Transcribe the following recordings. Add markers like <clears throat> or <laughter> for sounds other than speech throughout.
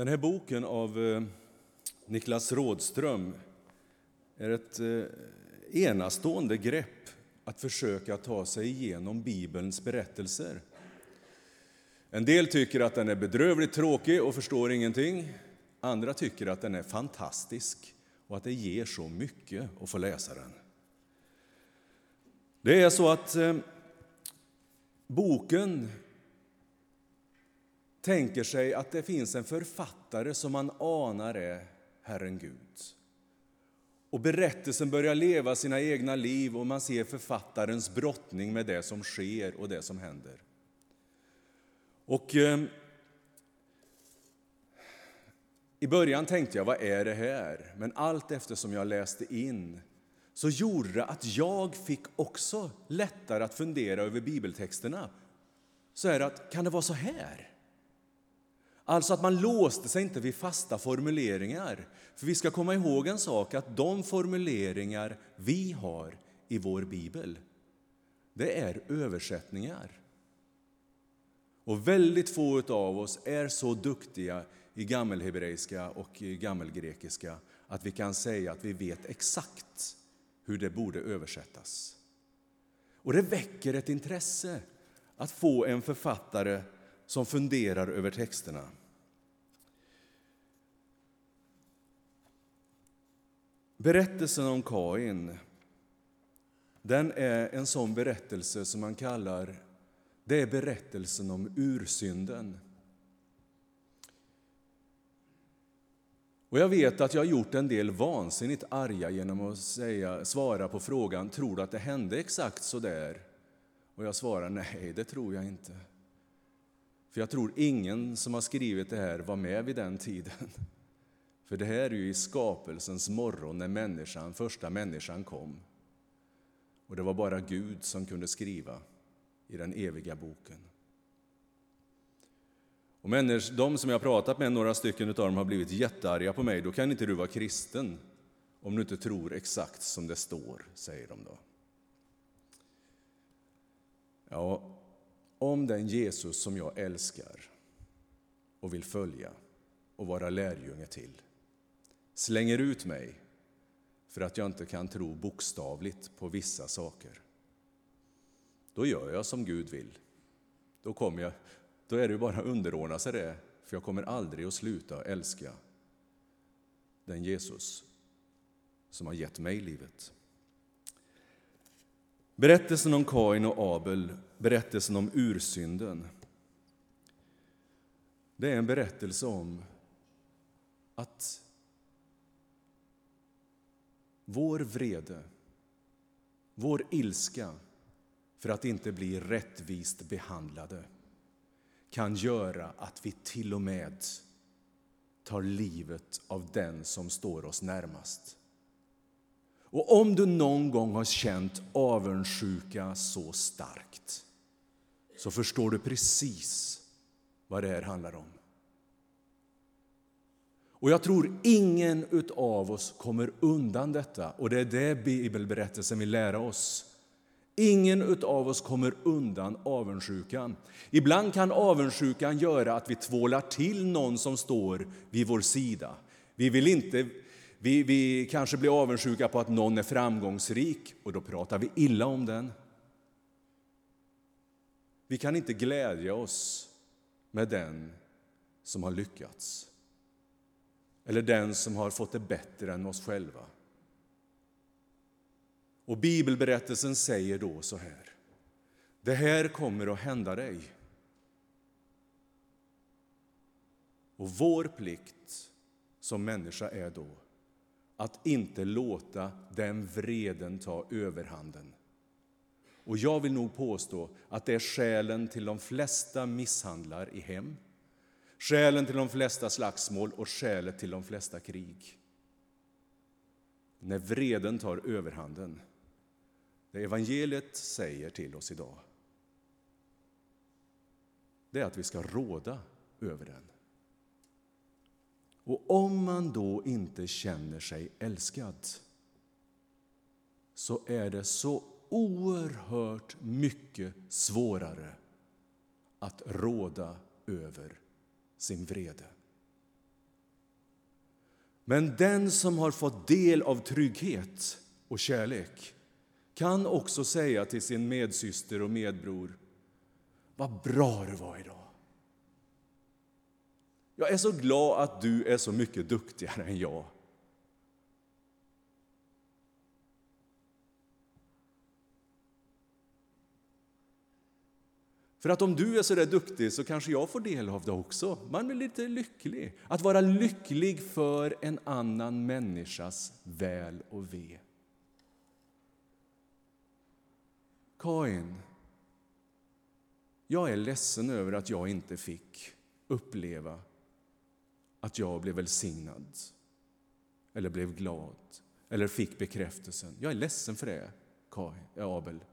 Den här boken av eh, Niklas Rådström är ett eh, enastående grepp att försöka ta sig igenom Bibelns berättelser. En del tycker att den är bedrövligt tråkig och förstår ingenting. Andra tycker att den är fantastisk och att det ger så mycket att få läsa den. Det är så att eh, boken tänker sig att det finns en författare som man anar är Herren Gud. Och berättelsen börjar leva sina egna liv och man ser författarens brottning med det som sker och det som händer. Och eh, I början tänkte jag, vad är det här? Men allt eftersom jag läste in så gjorde det att jag fick också lättare att fundera över bibeltexterna. Så är det att, kan det vara så här? Alltså att man låste sig inte vid fasta formuleringar. För vi ska komma ihåg en sak, att de formuleringar vi har i vår bibel, det är översättningar. Och väldigt få av oss är så duktiga i gammelhebreiska och i gammelgrekiska att vi kan säga att vi vet exakt hur det borde översättas. Och det väcker ett intresse att få en författare som funderar över texterna. Berättelsen om Kain den är en sån berättelse som man kallar det är berättelsen om ursynden. Och jag vet att jag har gjort en del vansinnigt arga genom att säga, svara på frågan tror du att det hände exakt så där? Och jag svarar nej, det tror jag inte. För jag tror ingen som har skrivit det här var med vid den tiden. <laughs> För det här är ju i skapelsens morgon när människan, första människan kom. Och det var bara Gud som kunde skriva i den eviga boken. Och människor, de som jag har pratat med, några stycken av dem har blivit jättearga på mig. Då kan inte du vara kristen om du inte tror exakt som det står, säger de då. Ja, om den Jesus som jag älskar och vill följa och vara lärjunge till slänger ut mig för att jag inte kan tro bokstavligt på vissa saker. Då gör jag som Gud vill. Då, kommer jag, då är det bara att underordna sig det, för jag kommer aldrig att sluta älska den Jesus som har gett mig livet. Berättelsen om Kain och Abel, berättelsen om ursynden, det är en berättelse om att vår vrede, vår ilska för att inte bli rättvist behandlade kan göra att vi till och med tar livet av den som står oss närmast. Och om du någon gång har känt avundsjuka så starkt så förstår du precis vad det här handlar om. Och jag tror ingen av oss kommer undan detta. Och det är det bibelberättelsen vill lära oss. Ingen av oss kommer undan avundsjukan. Ibland kan avundsjukan göra att vi tvålar till någon som står vid vår sida. Vi, vill inte, vi, vi kanske blir avundsjuka på att någon är framgångsrik och då pratar vi illa om den. Vi kan inte glädja oss med den som har lyckats eller den som har fått det bättre än oss själva. Och bibelberättelsen säger då så här. Det här kommer att hända dig. Och vår plikt som människa är då att inte låta den vreden ta överhanden. Och jag vill nog påstå att det är skälen till de flesta misshandlar i hem, skälen till de flesta slagsmål och skälet till de flesta krig. När vreden tar överhanden. Det evangeliet säger till oss idag det är att vi ska råda över den. Och om man då inte känner sig älskad så är det så oerhört mycket svårare att råda över sin vrede. Men den som har fått del av trygghet och kärlek kan också säga till sin medsyster och medbror Vad bra du var idag. Jag är så glad att du är så mycket duktigare än jag. För att om du är så där duktig så kanske jag får del av det också. Man blir lite lycklig. Att vara lycklig för en annan människas väl och ve. Kain, jag är ledsen över att jag inte fick uppleva att jag blev välsignad eller blev glad eller fick bekräftelsen. Jag är ledsen för det, Kain, eh, Abel.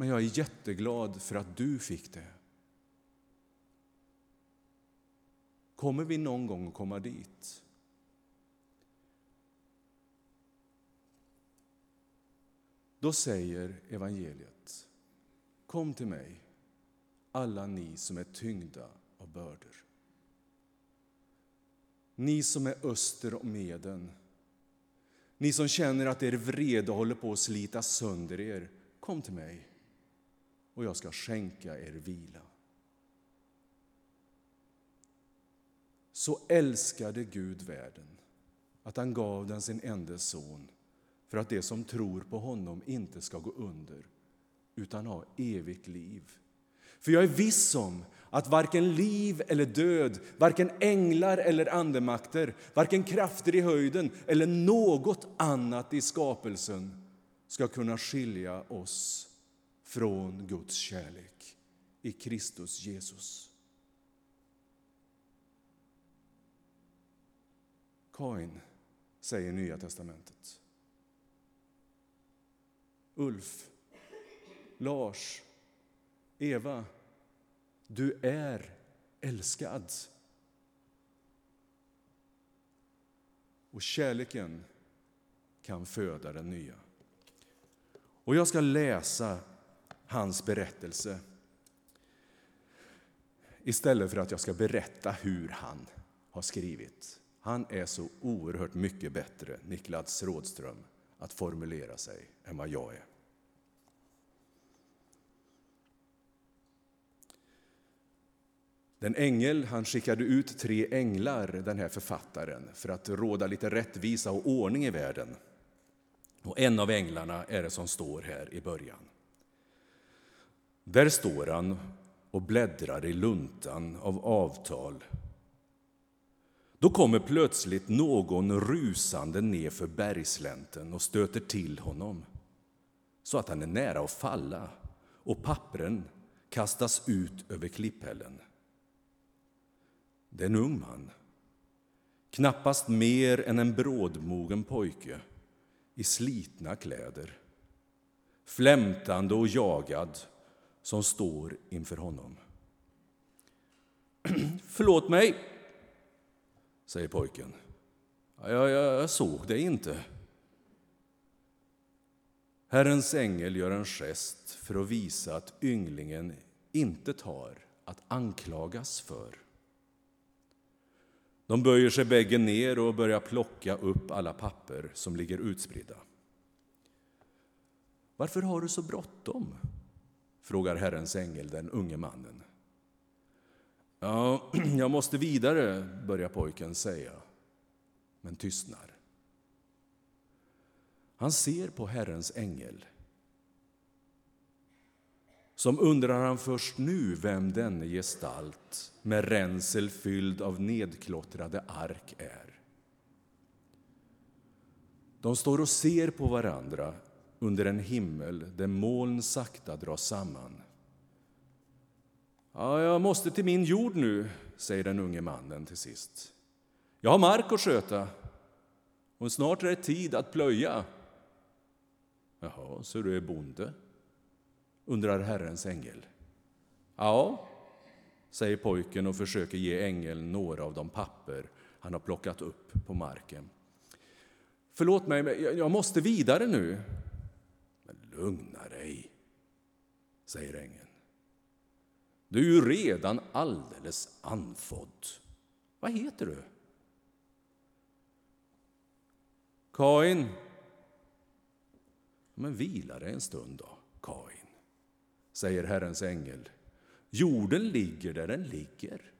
Men jag är jätteglad för att du fick det. Kommer vi någon gång att komma dit? Då säger evangeliet Kom till mig, alla ni som är tyngda av bördor. Ni som är öster om Eden. Ni som känner att er vrede håller på att slita sönder er. Kom till mig och jag ska skänka er vila. Så älskade Gud världen att han gav den sin enda son för att de som tror på honom inte ska gå under utan ha evigt liv. För jag är viss om att varken liv eller död, varken änglar eller andemakter, varken krafter i höjden eller något annat i skapelsen ska kunna skilja oss från Guds kärlek i Kristus Jesus. Kain, säger Nya testamentet. Ulf, Lars, Eva, du är älskad. Och kärleken kan föda den nya. Och jag ska läsa hans berättelse istället för att jag ska berätta hur han har skrivit. Han är så oerhört mycket bättre, Niklas Rådström, att formulera sig än vad jag är. Den ängel, han skickade ut tre änglar, den här författaren, för att råda lite rättvisa och ordning i världen. Och en av änglarna är det som står här i början. Där står han och bläddrar i luntan av avtal. Då kommer plötsligt någon rusande ner för bergslänten och stöter till honom så att han är nära att falla och pappren kastas ut över klipphällen. Det är en ung man, knappast mer än en brådmogen pojke i slitna kläder, flämtande och jagad som står inför honom. <clears throat> Förlåt mig, säger pojken. Jag, jag, jag såg dig inte. Herrens ängel gör en gest för att visa att ynglingen inte tar att anklagas för. De böjer sig bägge ner och börjar plocka upp alla papper som ligger utspridda. Varför har du så bråttom? Frågar Herrens ängel den unge mannen. Ja, <clears throat> jag måste vidare, börjar pojken säga, men tystnar. Han ser på Herrens ängel. Som undrar han först nu vem denne gestalt med ränsel fylld av nedklottrade ark är. De står och ser på varandra under en himmel där moln sakta dras samman. Ja, jag måste till min jord nu, säger den unge mannen till sist. Jag har mark att sköta och snart är det tid att plöja. Jaha, så du är bonde? undrar Herrens ängel. Ja, säger pojken och försöker ge ängeln några av de papper han har plockat upp på marken. Förlåt mig, men jag måste vidare nu. Lugna dig, säger ängeln. Du är ju redan alldeles andfådd. Vad heter du? Kain. Men vila dig en stund då, Kain, säger Herrens ängel. Jorden ligger där den ligger.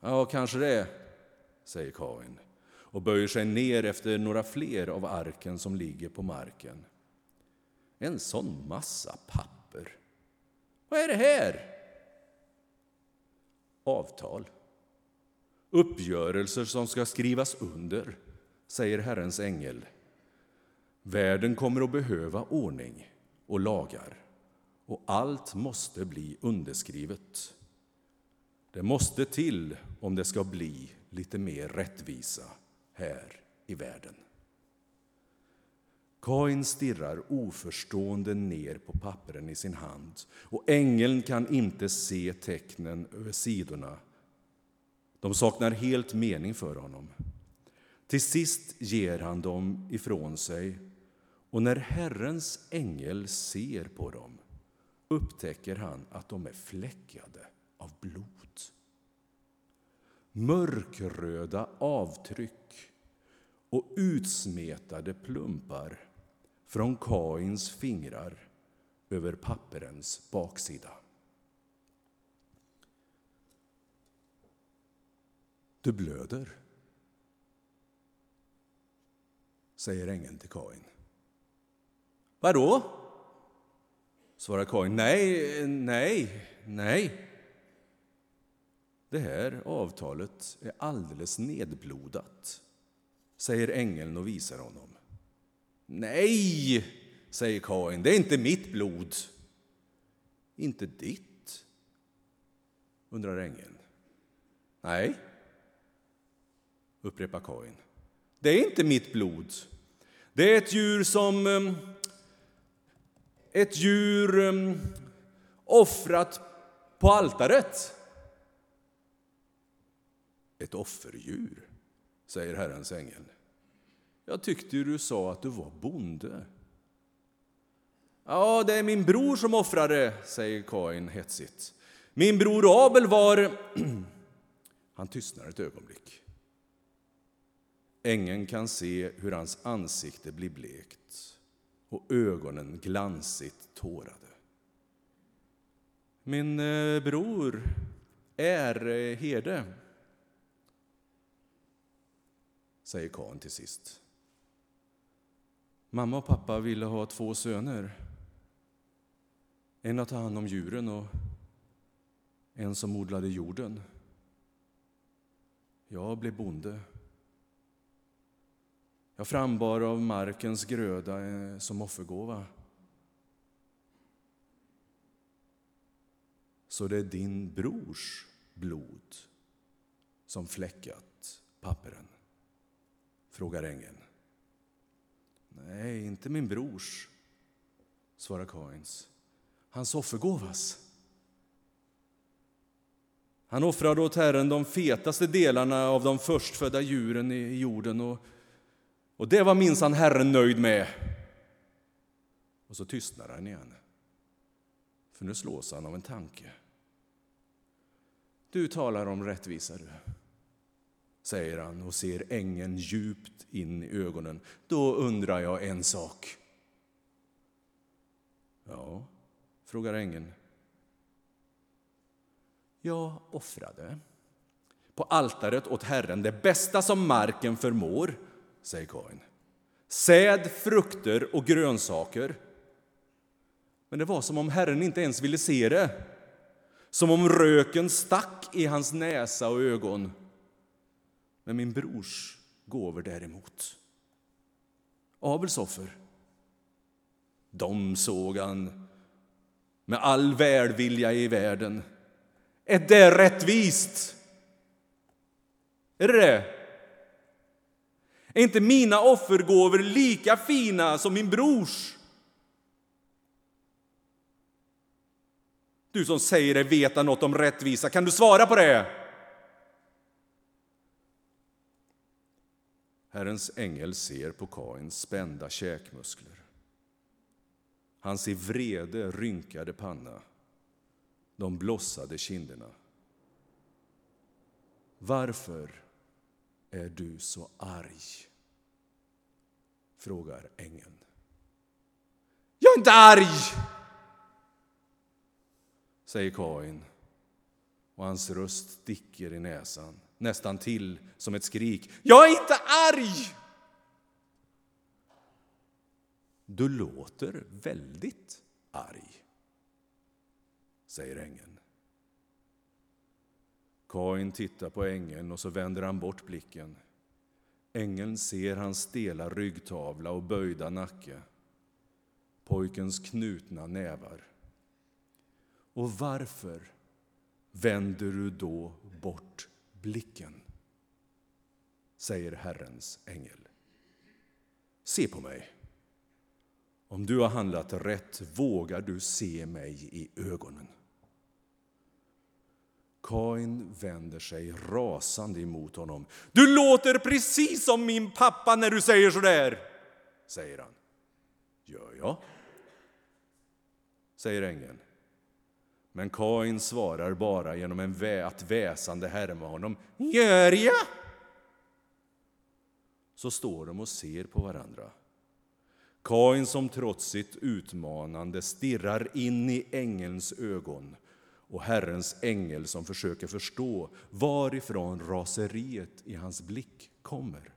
Ja, kanske det, säger Kain och böjer sig ner efter några fler av arken som ligger på marken. En sån massa papper. Vad är det här? Avtal. Uppgörelser som ska skrivas under, säger Herrens ängel. Världen kommer att behöva ordning och lagar och allt måste bli underskrivet. Det måste till om det ska bli lite mer rättvisa här i världen. Kain stirrar oförstående ner på pappren i sin hand och ängeln kan inte se tecknen över sidorna. De saknar helt mening för honom. Till sist ger han dem ifrån sig och när Herrens ängel ser på dem upptäcker han att de är fläckade av blod. Mörkröda avtryck och utsmetade plumpar från Kains fingrar över papperens baksida. Du blöder, säger ängeln till Kain. Vadå? svarar Kain. Nej, nej, nej. Det här avtalet är alldeles nedblodat, säger ängeln och visar honom. Nej, säger Kain, det är inte mitt blod. Inte ditt? undrar ängeln. Nej, upprepar Kain. Det är inte mitt blod. Det är ett djur som ehm, ett djur ehm, offrat på altaret. Ett offerdjur, säger Herrens ängel. Jag tyckte du sa att du var bonde. Ja, det är min bror som offrade, säger Kain hetsigt. Min bror Abel var... <clears throat> Han tystnar ett ögonblick. Ängeln kan se hur hans ansikte blir blekt och ögonen glansigt tårade. Min eh, bror är herde, säger Kain till sist. Mamma och pappa ville ha två söner. En att ta hand om djuren och en som odlade jorden. Jag blev bonde. Jag frambar av markens gröda eh, som offergåva. Så det är din brors blod som fläckat papperen? frågar ängeln. Nej, inte min brors, svarar Kains. Hans offergåvas. Han offrade åt Herren de fetaste delarna av de förstfödda djuren i jorden och, och det var minsann Herren nöjd med. Och så tystnar han igen, för nu slås han av en tanke. Du talar om rättvisa, du säger han och ser ängeln djupt in i ögonen. Då undrar jag en sak. Ja, frågar ängeln. Jag offrade på altaret åt Herren det bästa som marken förmår, säger Kain. Säd, frukter och grönsaker. Men det var som om Herren inte ens ville se det. Som om röken stack i hans näsa och ögon. Men min brors gåvor däremot, Abels offer, de såg han med all välvilja i världen. Är det rättvist? Är det det? Är inte mina offergåvor lika fina som min brors? Du som säger dig veta något om rättvisa, kan du svara på det? Herrens ängel ser på Kains spända käkmuskler, hans i vrede rynkade panna, de blossade kinderna. Varför är du så arg? frågar ängeln. Jag är inte arg, säger Kain och hans röst sticker i näsan, nästan till som ett skrik. Jag är inte arg! Du låter väldigt arg, säger ängeln. Kain tittar på ängeln och så vänder han bort blicken. Ängeln ser hans stela ryggtavla och böjda nacke, pojkens knutna nävar. Och varför vänder du då bort blicken? säger Herrens ängel. Se på mig. Om du har handlat rätt vågar du se mig i ögonen. Kain vänder sig rasande emot honom. Du låter precis som min pappa när du säger så där, säger han. Gör jag? säger ängeln. Men Kain svarar bara genom en vä att väsande härma honom. Gör jag? Så står de och ser på varandra. Kain som trots sitt utmanande stirrar in i ängelns ögon och Herrens ängel som försöker förstå varifrån raseriet i hans blick kommer.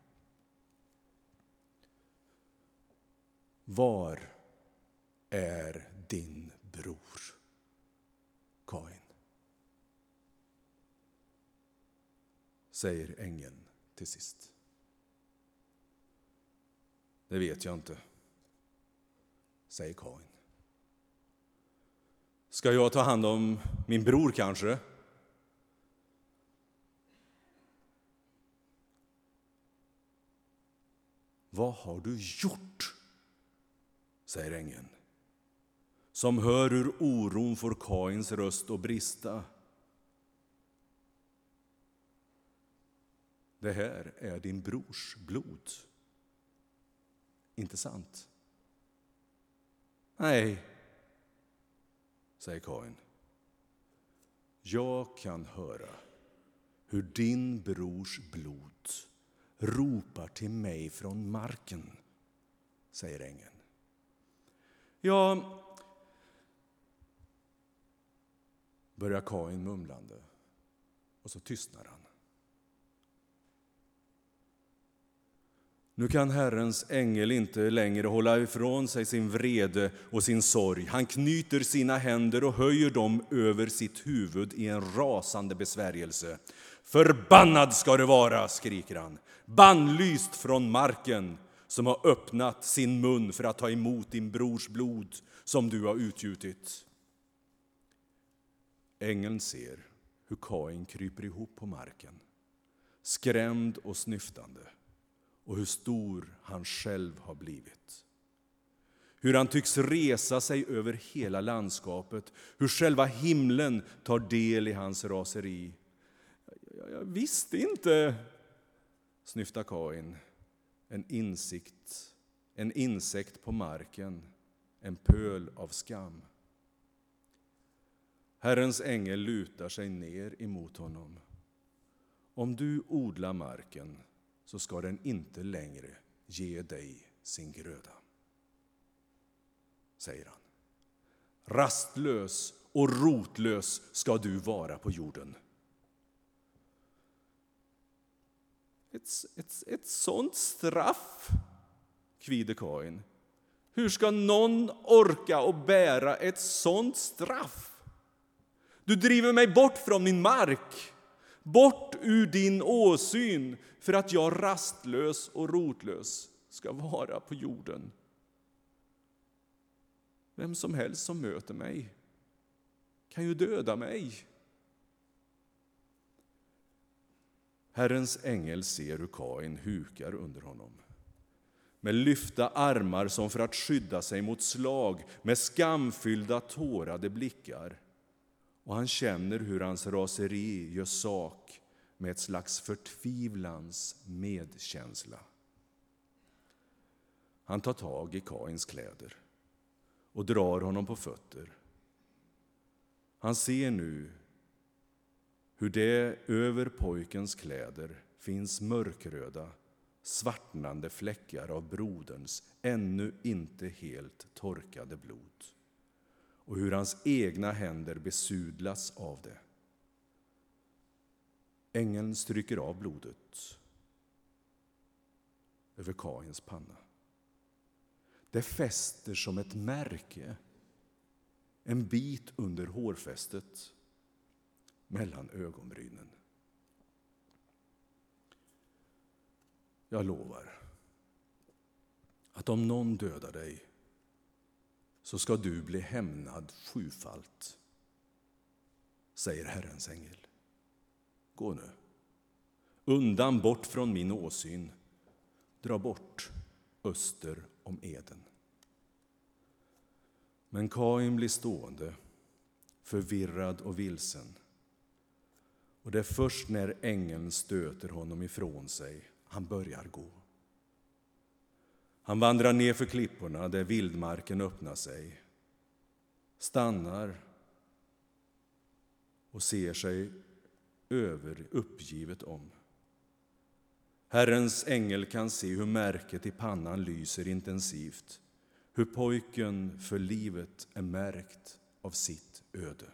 Var är din bror, Kain? säger ängeln till sist. Det vet jag inte, säger Kain. Ska jag ta hand om min bror kanske? Vad har du gjort? säger ängeln som hör hur oron får Kains röst att brista. Det här är din brors blod. Inte sant? Nej, säger Kain. Jag kan höra hur din brors blod ropar till mig från marken, säger ängeln. Ja, börjar Kain mumlande och så tystnar han. Nu kan Herrens ängel inte längre hålla ifrån sig sin vrede och sin sorg. Han knyter sina händer och höjer dem över sitt huvud i en rasande besvärjelse. Förbannad ska du vara, skriker han, bannlyst från marken som har öppnat sin mun för att ta emot din brors blod som du har utgjutit. Ängeln ser hur Kain kryper ihop på marken, skrämd och snyftande och hur stor han själv har blivit. Hur han tycks resa sig över hela landskapet, hur själva himlen tar del i hans raseri. Jag, jag visste inte, snyftar Kain, en insikt, en insekt på marken, en pöl av skam. Herrens ängel lutar sig ner emot honom. Om du odlar marken så ska den inte längre ge dig sin gröda. Säger han. Rastlös och rotlös ska du vara på jorden. Ett, ett, ett sånt straff, kvider Kain. Hur ska någon orka och bära ett sånt straff? Du driver mig bort från min mark, bort ur din åsyn för att jag rastlös och rotlös ska vara på jorden. Vem som helst som möter mig kan ju döda mig. Herrens ängel ser hur Kain hukar under honom med lyfta armar som för att skydda sig mot slag, med skamfyllda, tårade blickar och han känner hur hans raseri gör sak med ett slags förtvivlans medkänsla. Han tar tag i Kains kläder och drar honom på fötter. Han ser nu hur det över pojkens kläder finns mörkröda, svartnande fläckar av broderns ännu inte helt torkade blod och hur hans egna händer besudlas av det. Ängeln stryker av blodet över Kains panna. Det fäster som ett märke en bit under hårfästet mellan ögonbrynen. Jag lovar att om någon dödar dig så ska du bli hämnad sjufalt, säger Herrens ängel. Gå nu, undan bort från min åsyn, dra bort öster om Eden. Men Kain blir stående, förvirrad och vilsen. Och det är först när ängeln stöter honom ifrån sig han börjar gå. Han vandrar ner för klipporna där vildmarken öppnar sig, stannar och ser sig över uppgivet om. Herrens ängel kan se hur märket i pannan lyser intensivt, hur pojken för livet är märkt av sitt öde.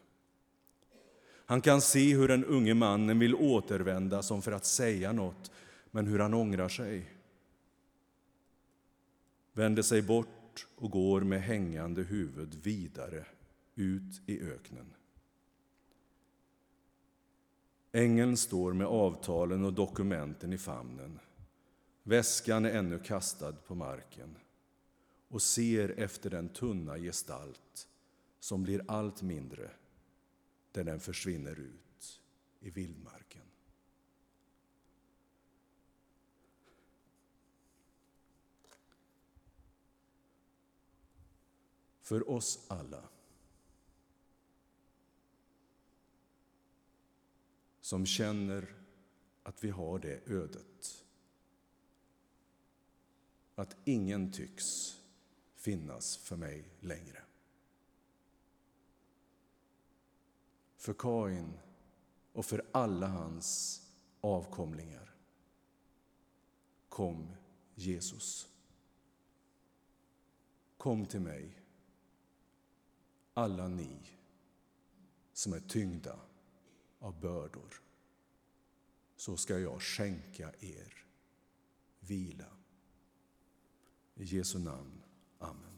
Han kan se hur den unge mannen vill återvända som för att säga något, men hur han ångrar sig. Vänder sig bort och går med hängande huvud vidare ut i öknen. Ängeln står med avtalen och dokumenten i famnen. Väskan är ännu kastad på marken och ser efter den tunna gestalt som blir allt mindre där den försvinner ut i vildmarken. För oss alla som känner att vi har det ödet. Att ingen tycks finnas för mig längre. För Kain och för alla hans avkomlingar kom Jesus. Kom till mig, alla ni som är tyngda av bördor, så ska jag skänka er vila. I Jesu namn. Amen.